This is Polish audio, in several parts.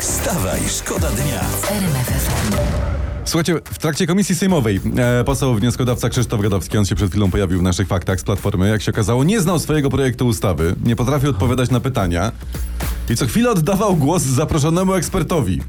Wstawaj, szkoda dnia. Słuchajcie, w trakcie komisji sejmowej e, poseł wnioskodawca Krzysztof Gadowski, on się przed chwilą pojawił w naszych faktach z Platformy, jak się okazało, nie znał swojego projektu ustawy, nie potrafił odpowiadać na pytania i co chwilę oddawał głos zaproszonemu ekspertowi.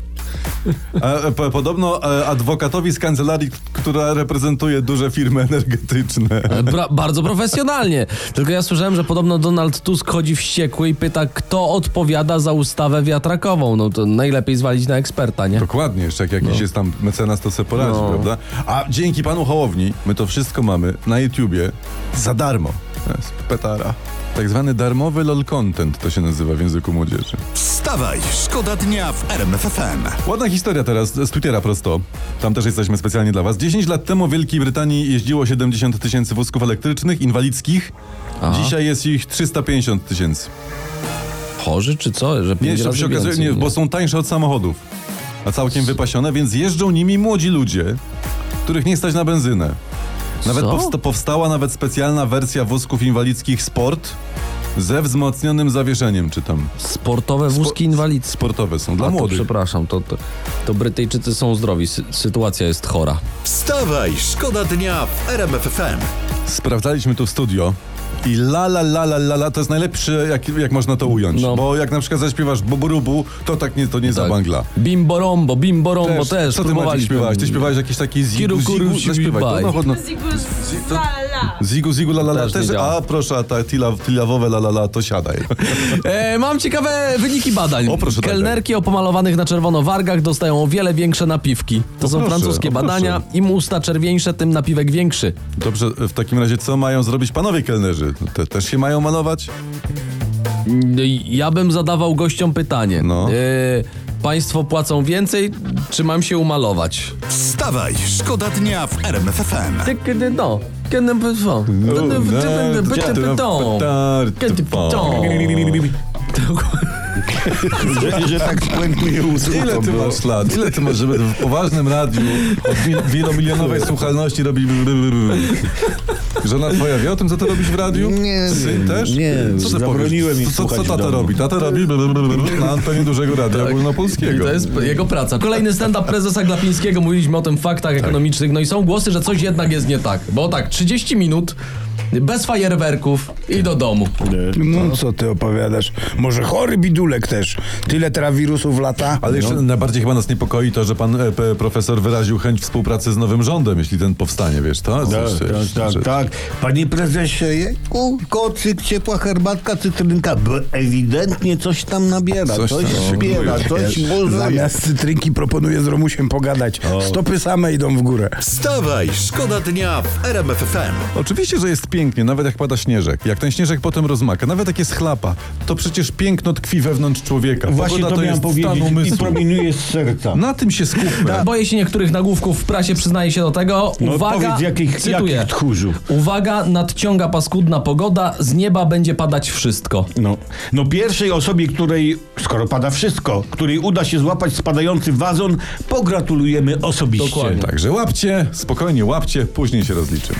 Po, podobno e, adwokatowi z kancelarii, która reprezentuje duże firmy energetyczne. Bra- bardzo profesjonalnie. Tylko ja słyszałem, że podobno Donald Tusk chodzi wściekły i pyta, kto odpowiada za ustawę wiatrakową. No to najlepiej zwalić na eksperta, nie? Dokładnie, jeszcze jak jakiś jest tam mecenas, to sobie poradzi, No. prawda? A dzięki panu Hołowni my to wszystko mamy na YouTubie za darmo. To jest petara. Tak zwany darmowy lol content to się nazywa w języku młodzieży. Wstawaj, szkoda dnia w RMF FM. Ładna historia teraz z Twittera prosto. Tam też jesteśmy specjalnie dla was. 10 lat temu w Wielkiej Brytanii jeździło 70 tysięcy wózków elektrycznych, inwalidzkich. Aha. Dzisiaj jest ich 350 tysięcy. Chorzy czy co? Że Nie, się okazuje, więcej, nie, bo są tańsze od samochodów. A całkiem wypasione, więc jeżdżą nimi młodzi ludzie, których nie stać na benzynę. Nawet powsta- powstała nawet specjalna wersja wózków inwalidzkich Sport ze wzmocnionym zawieszeniem, czy tam. Sportowe wózki inwalidzkie. Sportowe są dla A, to młodych. przepraszam, to, to, to Brytyjczycy są zdrowi, sy- sytuacja jest chora. Wstawaj, szkoda dnia w RMF FM. Sprawdzaliśmy tu w studio i la la la la la la to jest najlepsze, jak, jak można to ująć. No. Bo jak na przykład zaśpiewasz buburubu, to tak nie, to nie za Tak. bangla. Bimborombo, bimborombo też, Co ty Maciek śpiewałeś? Ty śpiewałeś jakiś taki zigu, zigu, zaśpiewaj no, no. Zigu. Zigu, zigu, la la la Też też, a proszę, a ta tila, tilawowe la la la, to siadaj. E, mam ciekawe wyniki badań. O, proszę, tak, Kelnerki o pomalowanych na czerwono wargach dostają o wiele większe napiwki. To O, są proszę, francuskie badania. Im usta czerwieńsze, tym napiwek większy. Dobrze, w takim razie co mają zrobić panowie kelnerzy? Te też się mają malować? No Ja bym zadawał gościom pytanie. No. E, państwo płacą więcej, czy mam się umalować? Wstawaj, szkoda dnia w RMF FM. Ty, kiedy no. Kiedy pytą. Kiedy pytą. Że, że tak puentuje usłuch. Ile ty masz lat? Ile ty masz, żeby w poważnym radiu o wi- wielomilionowej słuchalności robić... Żona twoja wie o tym, co ty robisz w radiu? Nie, Syn też? nie, Co ty zabroniłem powiesz? Co, co, co tata robi? Tata robi na antenie dużego radia ogólnopolskiego. To jest jego praca. Kolejny stand-up prezesa Glapińskiego. Mówiliśmy o tym faktach ekonomicznych. No i są głosy, że coś jednak jest nie tak. Bo tak, 30 minut, bez fajerwerków i do domu. No co ty opowiadasz? Może chory bidulek też. Tyle teraz wirusów lata. Ale jeszcze No. najbardziej chyba nas niepokoi to, że pan e, p, profesor wyraził chęć współpracy z nowym rządem, jeśli ten powstanie, wiesz, to? Tak, tak, tak, tak. Panie prezesie, jejku, kocyk, ciepła herbatka, cytrynka, bo ewidentnie coś tam nabiera, Coś coś, tam śpiewa, coś buzuje. Zamiast cytrynki proponuję z Romusiem pogadać. Stopy same idą w górę. Wstawaj, szkoda dnia w RMF FM. Oczywiście, że jest pięknie, nawet jak pada śnieżek. Jak ten śnieżek potem rozmaka, nawet jak jest chlapa, to przecież piękno tkwi wewnątrz człowieka. Właśnie Pogoda to to miałem jest powiedzieć stan i promieniuje z serca. Na tym się skupmy. Boję się niektórych nagłówków w prasie, przyznaję się do tego. No Uwaga, powiedz, jakich- cytuję. jakich tchórzu? Uwaga, nadciąga paskudna pogoda, z nieba będzie padać wszystko. No, no pierwszej osobie, której, skoro pada wszystko, której uda się złapać spadający wazon, pogratulujemy osobiście. Dokładnie. Także łapcie, spokojnie łapcie, później się rozliczymy.